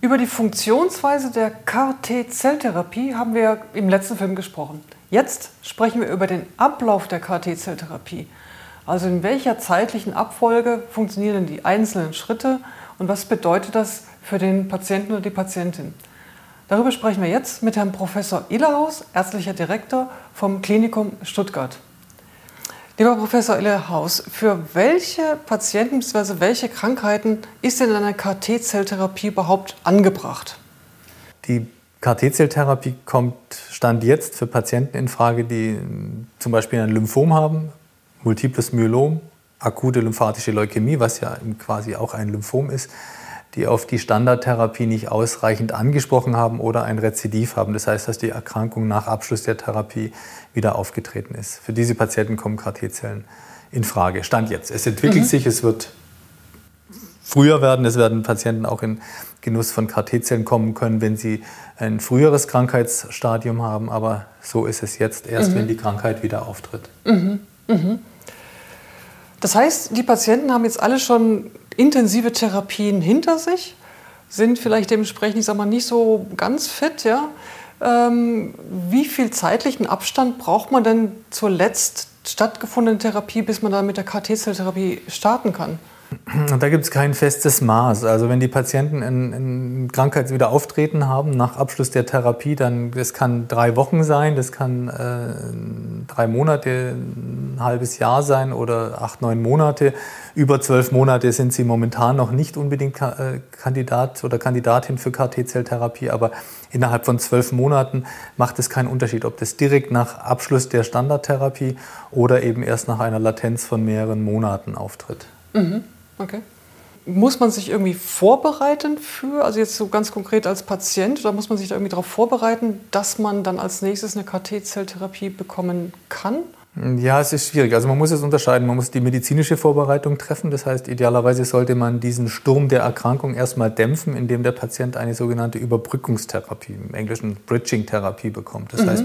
Über die Funktionsweise der KT-Zelltherapie haben wir im letzten Film gesprochen. Jetzt sprechen wir über den Ablauf der KT-Zelltherapie. Also in welcher zeitlichen Abfolge funktionieren die einzelnen Schritte und was bedeutet das für den Patienten oder die Patientin? Darüber sprechen wir jetzt mit Herrn Professor Illerhaus, ärztlicher Direktor vom Klinikum Stuttgart. Lieber Professor Illerhaus, für welche Patienten bzw. welche Krankheiten ist denn eine KT-Zelltherapie überhaupt angebracht? Die KT-Zelltherapie kommt Stand jetzt für Patienten in Frage, die zum Beispiel ein Lymphom haben, multiples Myelom, akute lymphatische Leukämie, was ja quasi auch ein Lymphom ist, die auf die Standardtherapie nicht ausreichend angesprochen haben oder ein Rezidiv haben. Das heißt, dass die Erkrankung nach Abschluss der Therapie wieder aufgetreten ist. Für diese Patienten kommen KT-Zellen in Frage. Stand jetzt. Es entwickelt mhm. sich, es wird früher werden. Es werden Patienten auch in Genuss von KT-Zellen kommen können, wenn sie ein früheres Krankheitsstadium haben. Aber so ist es jetzt erst, mhm. wenn die Krankheit wieder auftritt. Mhm. mhm. Das heißt, die Patienten haben jetzt alle schon intensive Therapien hinter sich, sind vielleicht dementsprechend, ich sag mal, nicht so ganz fit, ja. Ähm, wie viel zeitlichen Abstand braucht man denn zur letzt stattgefundenen Therapie, bis man dann mit der KT-Zelltherapie starten kann? Da gibt es kein festes Maß. Also wenn die Patienten ein, ein Krankheitswiederauftreten haben nach Abschluss der Therapie, dann das kann drei Wochen sein, das kann äh, drei Monate, ein halbes Jahr sein oder acht, neun Monate. Über zwölf Monate sind sie momentan noch nicht unbedingt äh, Kandidat oder Kandidatin für KT-Zelltherapie, aber innerhalb von zwölf Monaten macht es keinen Unterschied, ob das direkt nach Abschluss der Standardtherapie oder eben erst nach einer Latenz von mehreren Monaten auftritt. Mhm. Okay. Muss man sich irgendwie vorbereiten für, also jetzt so ganz konkret als Patient, oder muss man sich da irgendwie darauf vorbereiten, dass man dann als nächstes eine KT-Zelltherapie bekommen kann? Ja, es ist schwierig. Also man muss es unterscheiden. Man muss die medizinische Vorbereitung treffen. Das heißt, idealerweise sollte man diesen Sturm der Erkrankung erstmal dämpfen, indem der Patient eine sogenannte Überbrückungstherapie, im Englischen Bridging-Therapie bekommt. Das mhm. heißt,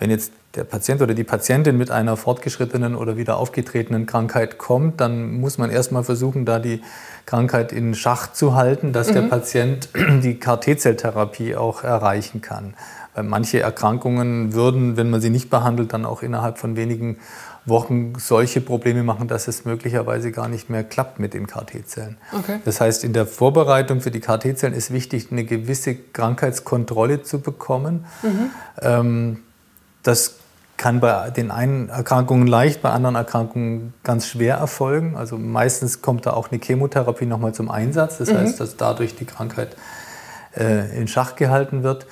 wenn jetzt der Patient oder die Patientin mit einer fortgeschrittenen oder wieder aufgetretenen Krankheit kommt, dann muss man erstmal versuchen, da die Krankheit in Schach zu halten, dass mhm. der Patient die KT-Zelltherapie auch erreichen kann. Weil manche Erkrankungen würden, wenn man sie nicht behandelt, dann auch innerhalb von wenigen Wochen solche Probleme machen, dass es möglicherweise gar nicht mehr klappt mit den KT-Zellen. Okay. Das heißt, in der Vorbereitung für die KT-Zellen ist wichtig, eine gewisse Krankheitskontrolle zu bekommen. Mhm. Ähm, das kann bei den einen Erkrankungen leicht, bei anderen Erkrankungen ganz schwer erfolgen. Also meistens kommt da auch eine Chemotherapie nochmal zum Einsatz. Das mhm. heißt, dass dadurch die Krankheit äh, in Schach gehalten wird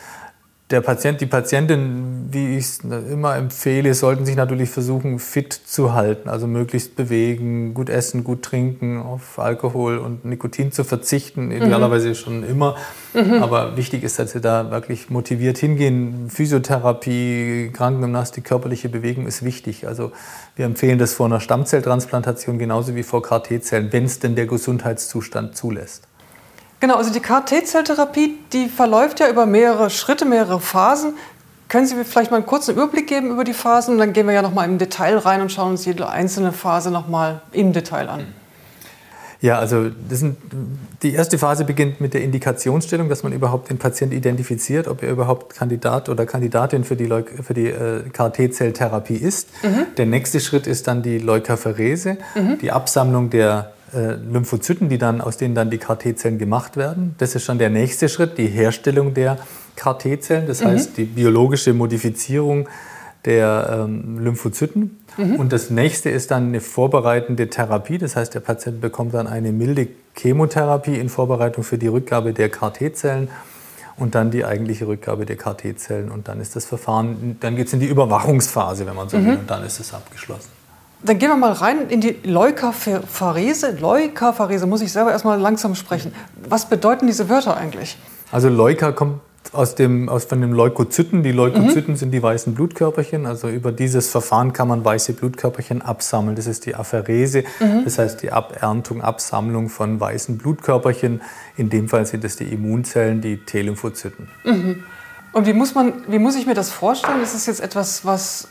der Patient, die Patientin, wie ich es immer empfehle, sollten sich natürlich versuchen, fit zu halten. Also möglichst bewegen, gut essen, gut trinken, auf Alkohol und Nikotin zu verzichten. Mhm. Idealerweise schon immer. Mhm. Aber wichtig ist, dass sie da wirklich motiviert hingehen. Physiotherapie, Krankengymnastik, körperliche Bewegung ist wichtig. Also wir empfehlen das vor einer Stammzelltransplantation genauso wie vor KT-Zellen, wenn es denn der Gesundheitszustand zulässt. Genau, also die KT-Zelltherapie, die verläuft ja über mehrere Schritte, mehrere Phasen. Können Sie mir vielleicht mal einen kurzen Überblick geben über die Phasen? Und dann gehen wir ja nochmal im Detail rein und schauen uns jede einzelne Phase nochmal im Detail an. Ja, also sind, die erste Phase beginnt mit der Indikationsstellung, dass man überhaupt den Patienten identifiziert, ob er überhaupt Kandidat oder Kandidatin für die, Leuk für die äh, KT-Zelltherapie ist. Mhm. Der nächste Schritt ist dann die Leukapherese, mhm. die Absammlung der äh, Lymphozyten, die dann, aus denen dann die KT-Zellen gemacht werden. Das ist schon der nächste Schritt, die Herstellung der KT-Zellen, das mhm. heißt die biologische Modifizierung der ähm, Lymphozyten. Mhm. Und das nächste ist dann eine vorbereitende Therapie, das heißt der Patient bekommt dann eine milde Chemotherapie in Vorbereitung für die Rückgabe der KT-Zellen und dann die eigentliche Rückgabe der KT-Zellen und dann ist das Verfahren, dann geht es in die Überwachungsphase, wenn man so will, mhm. und dann ist es abgeschlossen. Dann gehen wir mal rein in die Leukapherese. Leukapherese muss ich selber erstmal langsam sprechen. Was bedeuten diese Wörter eigentlich? Also Leuka kommt aus dem, aus, von den Leukozyten. Die Leukozyten mhm. sind die weißen Blutkörperchen. Also über dieses Verfahren kann man weiße Blutkörperchen absammeln. Das ist die Apherese, mhm. das heißt die Aberntung, Absammlung von weißen Blutkörperchen. In dem Fall sind es die Immunzellen, die T-Lymphozyten. Mhm. Und wie muss, man, wie muss ich mir das vorstellen? Ist es jetzt etwas, was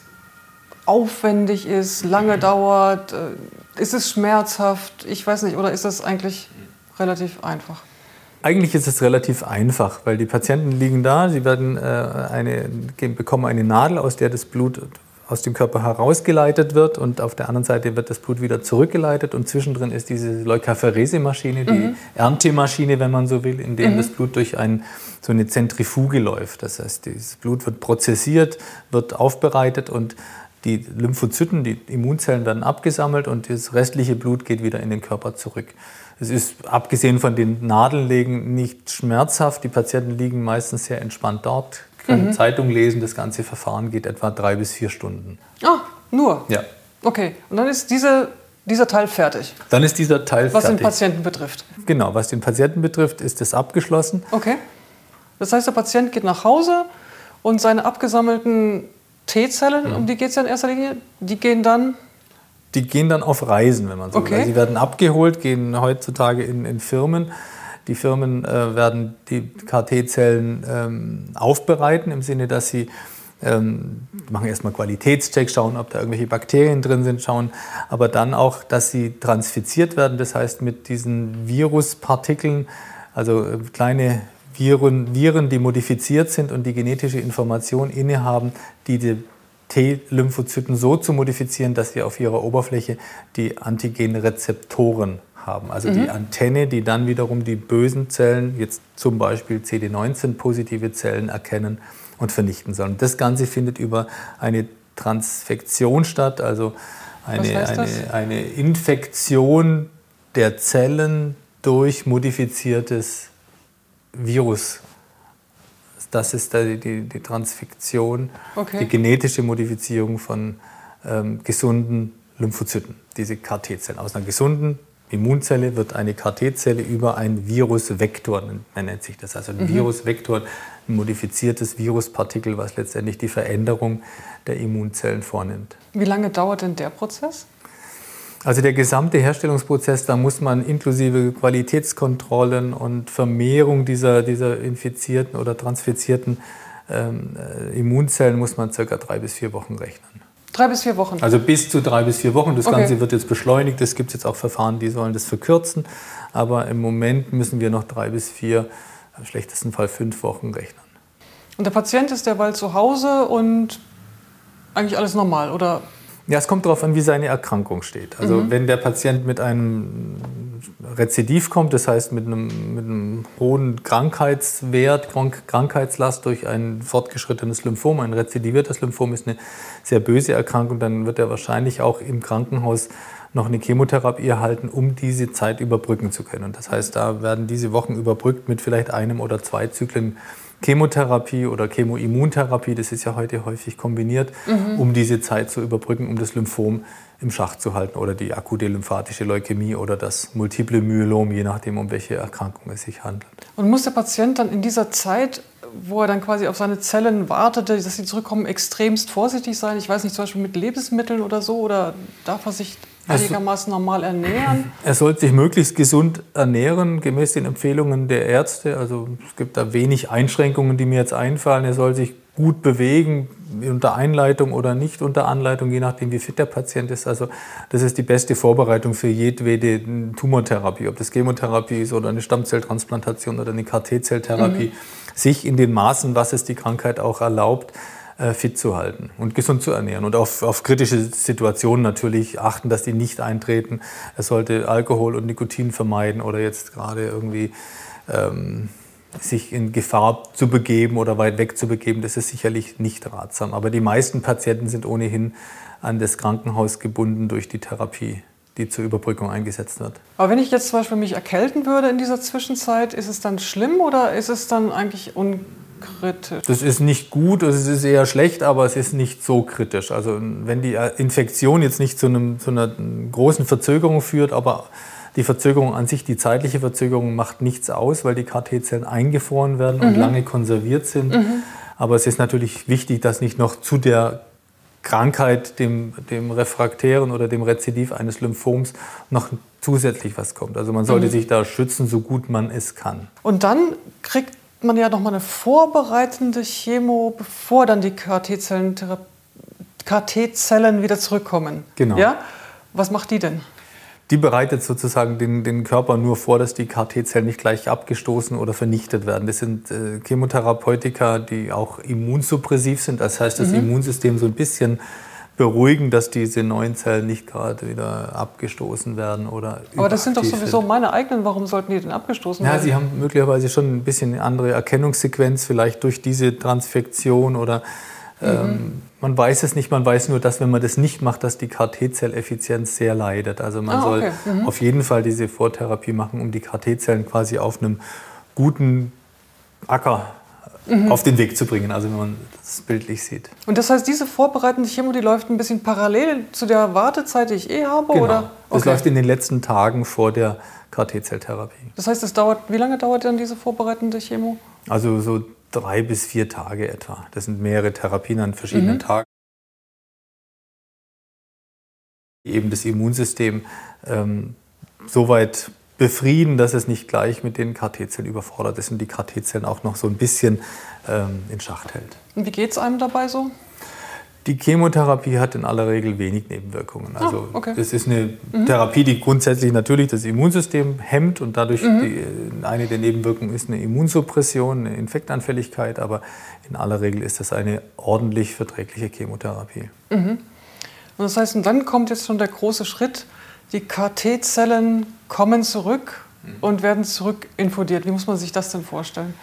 aufwendig ist, lange dauert? Äh, ist es schmerzhaft? Ich weiß nicht. Oder ist das eigentlich relativ einfach? Eigentlich ist es relativ einfach, weil die Patienten liegen da, sie werden, äh, eine, bekommen eine Nadel, aus der das Blut aus dem Körper herausgeleitet wird und auf der anderen Seite wird das Blut wieder zurückgeleitet und zwischendrin ist diese Leukapherese-Maschine, die mhm. Erntemaschine, wenn man so will, in der mhm. das Blut durch ein, so eine Zentrifuge läuft. Das heißt, das Blut wird prozessiert, wird aufbereitet und die Lymphozyten, die Immunzellen werden abgesammelt und das restliche Blut geht wieder in den Körper zurück. Es ist abgesehen von den Nadellegen nicht schmerzhaft. Die Patienten liegen meistens sehr entspannt dort, können mhm. Zeitung lesen. Das ganze Verfahren geht etwa drei bis vier Stunden. Ah, nur? Ja. Okay, und dann ist diese, dieser Teil fertig? Dann ist dieser Teil was fertig. Was den Patienten betrifft? Genau, was den Patienten betrifft, ist es abgeschlossen. Okay. Das heißt, der Patient geht nach Hause und seine abgesammelten T-Zellen, um die geht es ja in erster Linie, die gehen dann die gehen dann auf Reisen, wenn man so okay. will. Also sie werden abgeholt, gehen heutzutage in, in Firmen. Die Firmen äh, werden die KT-Zellen ähm, aufbereiten, im Sinne, dass sie ähm, machen erstmal Qualitätscheck, schauen, ob da irgendwelche Bakterien drin sind, schauen aber dann auch, dass sie transfiziert werden, das heißt mit diesen Viruspartikeln, also äh, kleine Viren, Viren, die modifiziert sind und die genetische Information innehaben, die die T-Lymphozyten so zu modifizieren, dass sie auf ihrer Oberfläche die Antigenrezeptoren haben. Also mhm. die Antenne, die dann wiederum die bösen Zellen, jetzt zum Beispiel CD19-positive Zellen erkennen und vernichten sollen. Das Ganze findet über eine Transfektion statt, also eine, eine, eine Infektion der Zellen durch modifiziertes Virus das ist die, die, die Transfiktion, okay. die genetische Modifizierung von ähm, gesunden Lymphozyten, diese KT-Zellen. Aus einer gesunden Immunzelle wird eine KT-Zelle über einen Virusvektor, man nennt sich das, also ein mhm. Virusvektor, ein modifiziertes Viruspartikel, was letztendlich die Veränderung der Immunzellen vornimmt. Wie lange dauert denn der Prozess? Also der gesamte Herstellungsprozess, da muss man inklusive Qualitätskontrollen und Vermehrung dieser, dieser infizierten oder transfizierten ähm, äh, Immunzellen, muss man circa drei bis vier Wochen rechnen. Drei bis vier Wochen? Also bis zu drei bis vier Wochen. Das okay. Ganze wird jetzt beschleunigt. Es gibt jetzt auch Verfahren, die sollen das verkürzen. Aber im Moment müssen wir noch drei bis vier, im schlechtesten Fall fünf Wochen rechnen. Und der Patient ist derweil zu Hause und eigentlich alles normal, oder? Ja, es kommt darauf an, wie seine Erkrankung steht. Also mhm. wenn der Patient mit einem Rezidiv kommt, das heißt mit einem, mit einem hohen Krankheitswert, Krankheitslast durch ein fortgeschrittenes Lymphom, ein rezidiviertes Lymphom ist eine sehr böse Erkrankung, dann wird er wahrscheinlich auch im Krankenhaus noch eine Chemotherapie erhalten, um diese Zeit überbrücken zu können. Und das heißt, da werden diese Wochen überbrückt mit vielleicht einem oder zwei Zyklen Chemotherapie oder Chemoimmuntherapie, das ist ja heute häufig kombiniert, mhm. um diese Zeit zu überbrücken, um das Lymphom im Schach zu halten oder die akute lymphatische Leukämie oder das multiple Myelom, je nachdem, um welche Erkrankung es sich handelt. Und muss der Patient dann in dieser Zeit, wo er dann quasi auf seine Zellen wartete, dass sie zurückkommen, extremst vorsichtig sein? Ich weiß nicht, zum Beispiel mit Lebensmitteln oder so, oder darf er sich einigermaßen normal ernähren? Er sollte sich möglichst gesund ernähren, gemäß den Empfehlungen der Ärzte. Also es gibt da wenig Einschränkungen, die mir jetzt einfallen. Er soll sich gut bewegen, unter Einleitung oder nicht unter Anleitung, je nachdem, wie fit der Patient ist. Also das ist die beste Vorbereitung für jedwede Tumortherapie, ob das Chemotherapie ist oder eine Stammzelltransplantation oder eine KT-Zelltherapie, mhm. sich in den Maßen, was es die Krankheit auch erlaubt, fit zu halten und gesund zu ernähren und auf, auf kritische Situationen natürlich achten, dass die nicht eintreten. Er sollte Alkohol und Nikotin vermeiden oder jetzt gerade irgendwie ähm, sich in Gefahr zu begeben oder weit weg zu begeben. Das ist sicherlich nicht ratsam. Aber die meisten Patienten sind ohnehin an das Krankenhaus gebunden durch die Therapie die zur Überbrückung eingesetzt wird. Aber wenn ich jetzt zum Beispiel mich erkälten würde in dieser Zwischenzeit, ist es dann schlimm oder ist es dann eigentlich un kritisch? Das ist nicht gut, also es ist eher schlecht, aber es ist nicht so kritisch. Also wenn die Infektion jetzt nicht zu, einem, zu einer großen Verzögerung führt, aber die Verzögerung an sich, die zeitliche Verzögerung macht nichts aus, weil die KT-Zellen eingefroren werden und mhm. lange konserviert sind. Mhm. Aber es ist natürlich wichtig, dass nicht noch zu der Krankheit, dem, dem refraktären oder dem Rezidiv eines Lymphoms noch zusätzlich was kommt. Also man sollte mhm. sich da schützen, so gut man es kann. Und dann kriegt man ja noch mal eine vorbereitende Chemo, bevor dann die KT-Zellen KT wieder zurückkommen. Genau. Ja? Was macht die denn? die bereitet sozusagen den, den Körper nur vor, dass die KT-Zellen nicht gleich abgestoßen oder vernichtet werden. Das sind äh, Chemotherapeutika, die auch immunsuppressiv sind. Das heißt, das mhm. Immunsystem so ein bisschen beruhigen, dass diese neuen Zellen nicht gerade wieder abgestoßen werden oder Aber das sind doch sowieso sind. meine eigenen. Warum sollten die denn abgestoßen ja, werden? Ja, sie haben möglicherweise schon ein bisschen eine andere Erkennungssequenz, vielleicht durch diese Transfektion oder ähm, mhm. ähm, man weiß es nicht. Man weiß nur, dass wenn man das nicht macht, dass die KT-Zelleffizienz sehr leidet. Also man ah, okay. soll mhm. auf jeden Fall diese Vortherapie machen, um die KT-Zellen quasi auf einem guten Acker mhm. auf den Weg zu bringen, also wenn man das bildlich sieht. Und das heißt, diese vorbereitende Chemo, die läuft ein bisschen parallel zu der Wartezeit, die ich eh habe? Genau. Oder? Das läuft in den letzten Tagen vor der KT-Zelltherapie. Das heißt, es dauert, wie lange dauert dann diese vorbereitende Chemo? Also so drei bis vier Tage etwa. Das sind mehrere Therapien an verschiedenen mhm. Tagen. Eben das Immunsystem ähm, soweit befrieden, dass es nicht gleich mit den KT-Zellen überfordert ist und die KT-Zellen auch noch so ein bisschen ähm, in Schacht hält. Und wie geht es einem dabei so? Die Chemotherapie hat in aller Regel wenig Nebenwirkungen. Ah, also ah, okay. das ist eine mhm. Therapie, die grundsätzlich natürlich das Immunsystem hemmt und dadurch mhm. die, äh, eine der Nebenwirkungen ist eine Immunsuppression, eine Infektanfälligkeit, aber in aller Regel ist das eine ordentlich verträgliche Chemotherapie. Mhm. Und das heißt, und dann kommt jetzt schon der große Schritt, die KT-Zellen kommen zurück und werden zurückinfodiert. Wie muss man sich das denn vorstellen?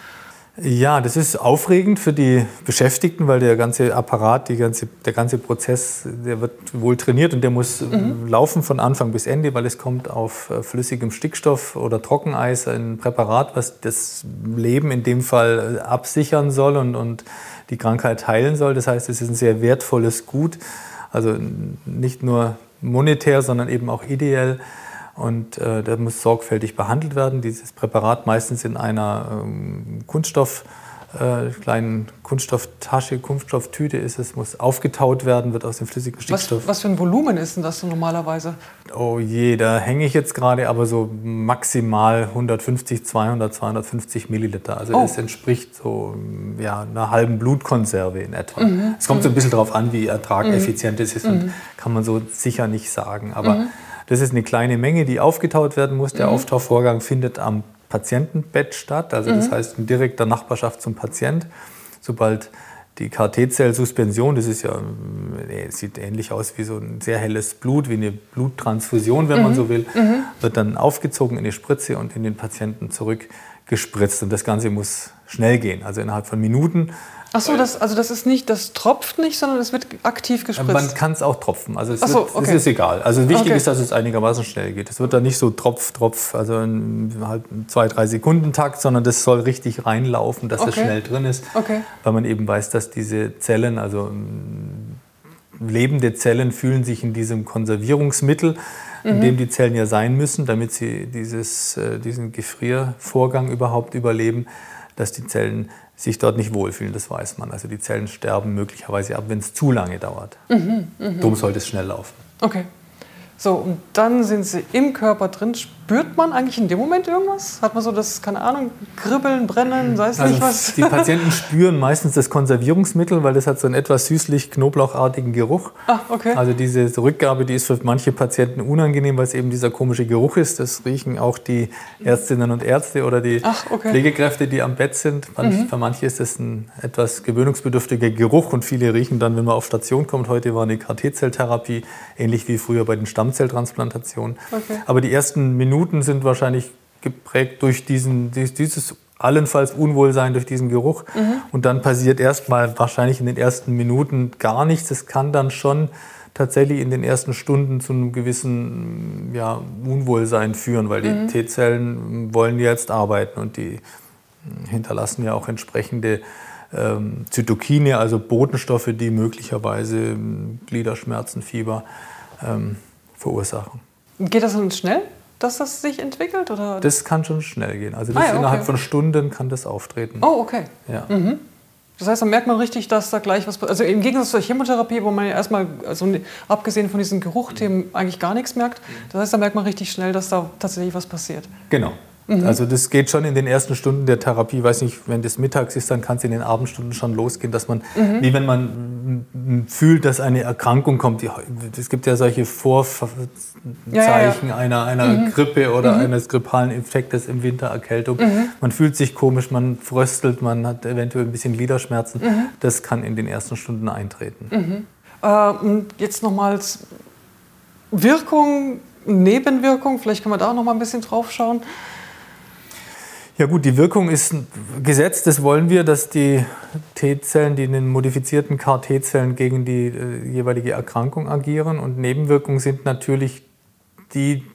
Ja, das ist aufregend für die Beschäftigten, weil der ganze Apparat, die ganze, der ganze Prozess, der wird wohl trainiert und der muss mhm. laufen von Anfang bis Ende, weil es kommt auf äh, flüssigem Stickstoff oder Trockeneis ein Präparat, was das Leben in dem Fall äh, absichern soll und, und die Krankheit heilen soll. Das heißt, es ist ein sehr wertvolles Gut. Also nicht nur monetär, sondern eben auch ideell. Und äh, der muss sorgfältig behandelt werden. Dieses Präparat meistens in einer ähm, Kunststoff, äh, kleinen Kunststofftasche, Kunststofftüte ist es, muss aufgetaut werden, wird aus dem flüssigen Stickstoff. Was, was für ein Volumen ist denn das so normalerweise? Oh je, da hänge ich jetzt gerade, aber so maximal 150, 200, 250 Milliliter. Also oh. es entspricht so ja, einer halben Blutkonserve in etwa. Mhm. Es kommt so ein bisschen darauf an, wie ertrageffizient mhm. es ist und mhm. kann man so sicher nicht sagen. Aber mhm. Das ist eine kleine Menge, die aufgetaut werden muss. Der mhm. Auftauchvorgang findet am Patientenbett statt, also das mhm. heißt in direkter Nachbarschaft zum Patient. Sobald die KT-Zell-Suspension, das ist ja, nee, sieht ähnlich aus wie so ein sehr helles Blut, wie eine Bluttransfusion, wenn mhm. man so will, mhm. wird dann aufgezogen in die Spritze und in den Patienten zurückgespritzt. Und das Ganze muss schnell gehen, also innerhalb von Minuten Ach so, das, also das ist nicht, das tropft nicht, sondern es wird aktiv gespritzt. Man kann es auch tropfen. Also es, so, wird, okay. es ist egal. Also wichtig okay. ist, dass es einigermaßen schnell geht. Es wird dann nicht so tropf, tropf, also in halt zwei, drei Sekunden Takt, sondern das soll richtig reinlaufen, dass okay. es schnell drin ist. Okay. Weil man eben weiß, dass diese Zellen, also lebende Zellen fühlen sich in diesem Konservierungsmittel, in mhm. dem die Zellen ja sein müssen, damit sie dieses, äh, diesen Gefriervorgang überhaupt überleben, dass die Zellen sich dort nicht wohlfühlen, das weiß man. Also die Zellen sterben möglicherweise ab, wenn es zu lange dauert. Mhm, mh. Darum sollte es schnell laufen. Okay. So, und dann sind sie im Körper drin. Spürt man eigentlich in dem Moment irgendwas? Hat man so das, keine Ahnung, Kribbeln, Brennen, sei es also nicht was? Die Patienten spüren meistens das Konservierungsmittel, weil das hat so einen etwas süßlich-knoblauchartigen Geruch. Ah, okay. Also diese Rückgabe, die ist für manche Patienten unangenehm, weil es eben dieser komische Geruch ist. Das riechen auch die Ärztinnen und Ärzte oder die Ach, okay. Pflegekräfte, die am Bett sind. Mhm. Für manche ist das ein etwas gewöhnungsbedürftiger Geruch und viele riechen dann, wenn man auf Station kommt. Heute war eine KT-Zelltherapie, ähnlich wie früher bei den Stamm Stammzelltransplantation. Okay. Aber die ersten Minuten sind wahrscheinlich geprägt durch diesen, dieses allenfalls Unwohlsein durch diesen Geruch. Mhm. Und dann passiert erstmal wahrscheinlich in den ersten Minuten gar nichts. Es kann dann schon tatsächlich in den ersten Stunden zu einem gewissen ja, Unwohlsein führen, weil die mhm. T-Zellen wollen jetzt arbeiten und die hinterlassen ja auch entsprechende ähm, Zytokine, also Botenstoffe, die möglicherweise ähm, Gliederschmerzen, Fieber ähm, verursachen. Geht das dann schnell, dass das sich entwickelt? Oder? Das kann schon schnell gehen. Also ah, ja, okay. innerhalb von Stunden kann das auftreten. Oh, okay. Ja. Mhm. Das heißt, dann merkt man richtig, dass da gleich was passiert. Also im Gegensatz zur Chemotherapie, wo man ja erstmal, also abgesehen von diesen Geruchthemen, eigentlich gar nichts merkt. Das heißt, da merkt man richtig schnell, dass da tatsächlich was passiert. Genau. Mhm. Also das geht schon in den ersten Stunden der Therapie. Ich weiß nicht, wenn das mittags ist, dann kann es in den Abendstunden schon losgehen, dass man, mhm. wie wenn man fühlt, dass eine Erkrankung kommt. Es gibt ja solche Vorzeichen ja, ja, ja. einer, einer mhm. Grippe oder mhm. eines grippalen Infektes im Winter, Erkältung. Mhm. Man fühlt sich komisch, man fröstelt, man hat eventuell ein bisschen Gliederschmerzen. Mhm. Das kann in den ersten Stunden eintreten. Äh, jetzt nochmals Wirkung, Nebenwirkung, vielleicht kann man da noch mal ein bisschen drauf schauen. Ja gut, die Wirkung ist gesetzt, das wollen wir, dass die T-Zellen, die in den modifizierten CAR-T-Zellen gegen die äh, jeweilige Erkrankung agieren. Und Nebenwirkungen sind natürlich die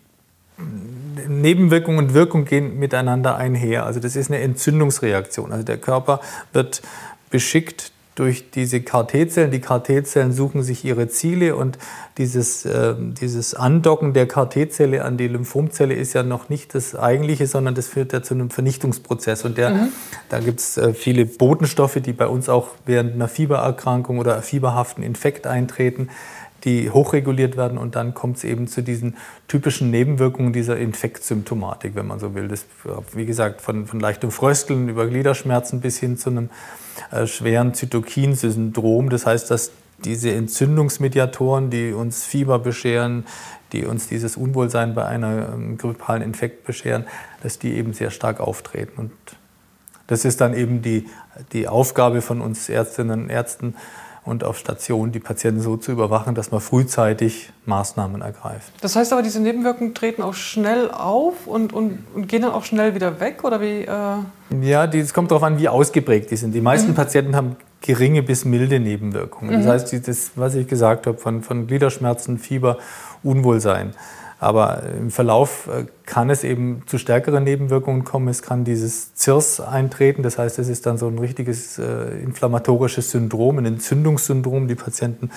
Nebenwirkung und Wirkung gehen miteinander einher. Also das ist eine Entzündungsreaktion. Also der Körper wird beschickt durch diese KT-Zellen. Die KT-Zellen suchen sich ihre Ziele und dieses, äh, dieses Andocken der KT-Zelle an die Lymphomzelle ist ja noch nicht das eigentliche, sondern das führt ja zu einem Vernichtungsprozess. Und der, mhm. da gibt es äh, viele Botenstoffe, die bei uns auch während einer Fiebererkrankung oder fieberhaften Infekt eintreten die hochreguliert werden und dann kommt es eben zu diesen typischen Nebenwirkungen dieser Infektsymptomatik, wenn man so will. Das, wie gesagt, von, von leichtem Frösteln über Gliederschmerzen bis hin zu einem äh, schweren Zytokinsyndrom. Das heißt, dass diese Entzündungsmediatoren, die uns Fieber bescheren, die uns dieses Unwohlsein bei einer ähm, grippalen Infekt bescheren, dass die eben sehr stark auftreten. Und das ist dann eben die, die Aufgabe von uns Ärztinnen und Ärzten, und auf Station die Patienten so zu überwachen, dass man frühzeitig Maßnahmen ergreift. Das heißt aber, diese Nebenwirkungen treten auch schnell auf und, und, und gehen dann auch schnell wieder weg? Oder wie, äh ja, es kommt darauf an, wie ausgeprägt die sind. Die meisten mhm. Patienten haben geringe bis milde Nebenwirkungen. Mhm. Das heißt, das, was ich gesagt habe, von, von Gliederschmerzen, Fieber, Unwohlsein. Aber im Verlauf äh, kann es eben zu stärkeren Nebenwirkungen kommen. Es kann dieses ZIRS eintreten. Das heißt, es ist dann so ein richtiges äh, inflammatorisches Syndrom, ein Entzündungssyndrom. Die Patienten,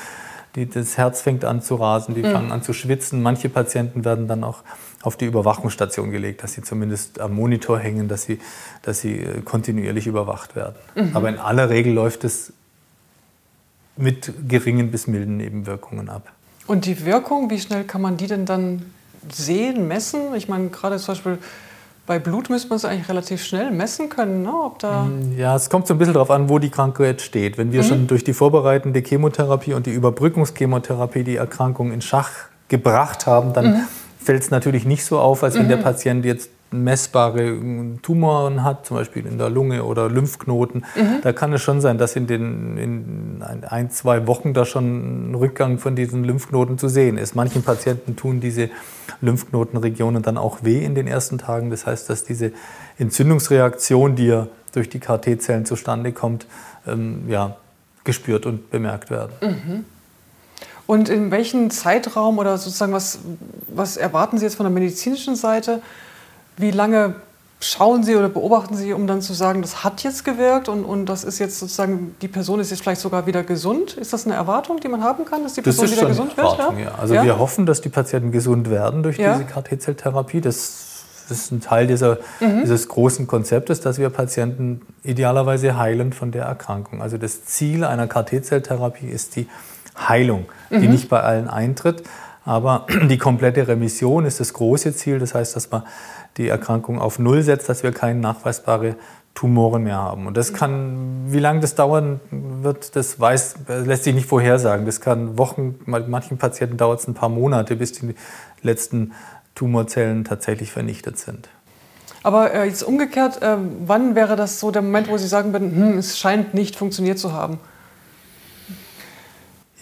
die, das Herz fängt an zu rasen, die mhm. fangen an zu schwitzen. Manche Patienten werden dann auch auf die Überwachungsstation gelegt, dass sie zumindest am Monitor hängen, dass sie, dass sie äh, kontinuierlich überwacht werden. Mhm. Aber in aller Regel läuft es mit geringen bis milden Nebenwirkungen ab. Und die Wirkung, wie schnell kann man die denn dann sehen, messen? Ich meine, gerade zum Beispiel bei Blut müsste man es eigentlich relativ schnell messen können, ne? Ob da mm, ja, es kommt so ein bisschen darauf an, wo die Krankheit steht. Wenn wir mhm. schon durch die vorbereitende Chemotherapie und die Überbrückungschemotherapie die Erkrankung in Schach gebracht haben, dann mhm. fällt es natürlich nicht so auf, als wenn mhm. der Patient jetzt messbare Tumoren hat, zum Beispiel in der Lunge oder Lymphknoten, mhm. da kann es schon sein, dass in den in ein, zwei Wochen da schon ein Rückgang von diesen Lymphknoten zu sehen ist. Manchen Patienten tun diese Lymphknotenregionen dann auch weh in den ersten Tagen. Das heißt, dass diese Entzündungsreaktion, die ja durch die KT-Zellen zustande kommt, ähm, ja, gespürt und bemerkt werden. Mhm. Und in welchem Zeitraum oder sozusagen was, was erwarten Sie jetzt von der medizinischen Seite? Wie lange schauen Sie oder beobachten Sie, um dann zu sagen, das hat jetzt gewirkt und, und das ist jetzt sozusagen, die Person ist jetzt vielleicht sogar wieder gesund? Ist das eine Erwartung, die man haben kann, dass die Person wieder gesund wird? Ja? ja? Also ja? wir hoffen, dass die Patienten gesund werden durch diese KT-Zelltherapie. Das, ist ein Teil dieser, mhm. dieses großen Konzeptes, dass wir Patienten idealerweise heilen von der Erkrankung. Also das Ziel einer KT-Zelltherapie ist die Heilung, die mhm. nicht bei allen eintritt. Aber die komplette Remission ist das große Ziel. Das heißt, dass man die Erkrankung auf Null setzt, dass wir keine nachweisbare Tumoren mehr haben. Und das kann, wie lange das dauern wird, das weiß, lässt sich nicht vorhersagen. Das kann Wochen, bei manchen Patienten dauert es ein paar Monate, bis die letzten Tumorzellen tatsächlich vernichtet sind. Aber äh, jetzt umgekehrt, äh, wann wäre das so der Moment, wo Sie sagen würden, hm, es scheint nicht funktioniert zu haben?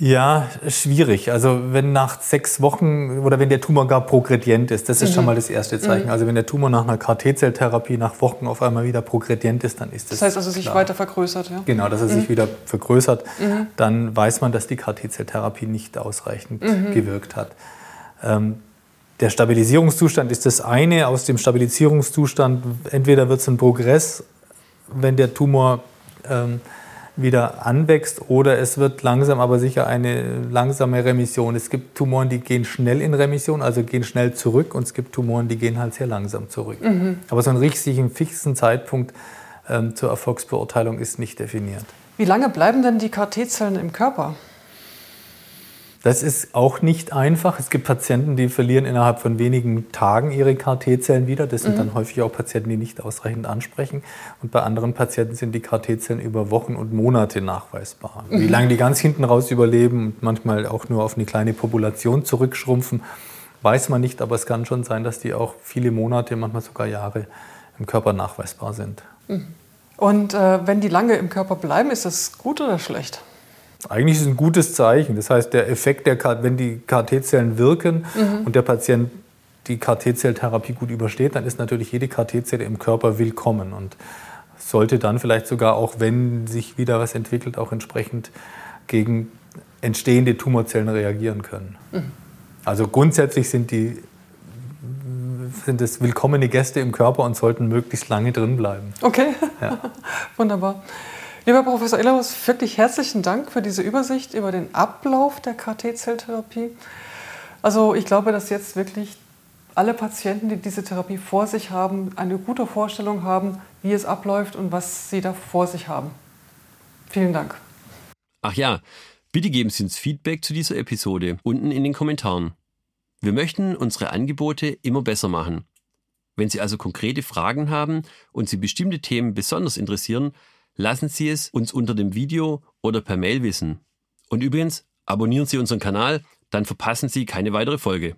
Ja, schwierig. Also wenn nach sechs Wochen oder wenn der Tumor gar progredient ist, das ist mhm. schon mal das erste Zeichen. Mhm. Also wenn der Tumor nach einer KT-Zelltherapie nach Wochen auf einmal wieder progredient ist, dann ist das. Das heißt also sich klar. weiter vergrößert, ja? Genau, dass er mhm. sich wieder vergrößert. Mhm. Dann weiß man, dass die KT-Zelltherapie nicht ausreichend mhm. gewirkt hat. Ähm, der Stabilisierungszustand ist das eine. Aus dem Stabilisierungszustand entweder wird es ein Progress, wenn der Tumor ähm, wieder anwächst oder es wird langsam aber sicher eine langsame Remission. Es gibt Tumoren, die gehen schnell in Remission, also gehen schnell zurück und es gibt Tumoren, die gehen halt sehr langsam zurück. Mhm. Aber so einen richtigen, fixen Zeitpunkt ähm, zur Erfolgsbeurteilung ist nicht definiert. Wie lange bleiben denn die KT-Zellen im Körper? Das ist auch nicht einfach. Es gibt Patienten, die verlieren innerhalb von wenigen Tagen ihre KT-Zellen wieder. Das sind mhm. dann häufig auch Patienten, die nicht ausreichend ansprechen. Und bei anderen Patienten sind die KT-Zellen über Wochen und Monate nachweisbar. Mhm. Wie lange die ganz hinten raus überleben und manchmal auch nur auf eine kleine Population zurückschrumpfen, weiß man nicht. Aber es kann schon sein, dass die auch viele Monate, manchmal sogar Jahre im Körper nachweisbar sind. Mhm. Und äh, wenn die lange im Körper bleiben, ist das gut oder schlecht? Eigentlich ist es ein gutes Zeichen. Das heißt, der Effekt, der, wenn die KT-Zellen wirken mhm. und der Patient die KT-Zelltherapie gut übersteht, dann ist natürlich jede KT-Zelle im Körper willkommen und sollte dann vielleicht sogar auch, wenn sich wieder was entwickelt, auch entsprechend gegen entstehende Tumorzellen reagieren können. Mhm. Also grundsätzlich sind die sind es willkommene Gäste im Körper und sollten möglichst lange drin bleiben. Okay, ja. wunderbar. Lieber Professor Ellerhaus, wirklich herzlichen Dank für diese Übersicht über den Ablauf der KT-Zelltherapie. Also ich glaube, dass jetzt wirklich alle Patienten, die diese Therapie vor sich haben, eine gute Vorstellung haben, wie es abläuft und was sie da vor sich haben. Vielen Dank. Ach ja, bitte geben Sie uns Feedback zu dieser Episode unten in den Kommentaren. Wir möchten unsere Angebote immer besser machen. Wenn Sie also konkrete Fragen haben und Sie bestimmte Themen besonders interessieren, lassen Sie es uns unter dem Video oder per Mail wissen. Und übrigens, abonnieren Sie unseren Kanal, dann verpassen Sie keine weitere Folge.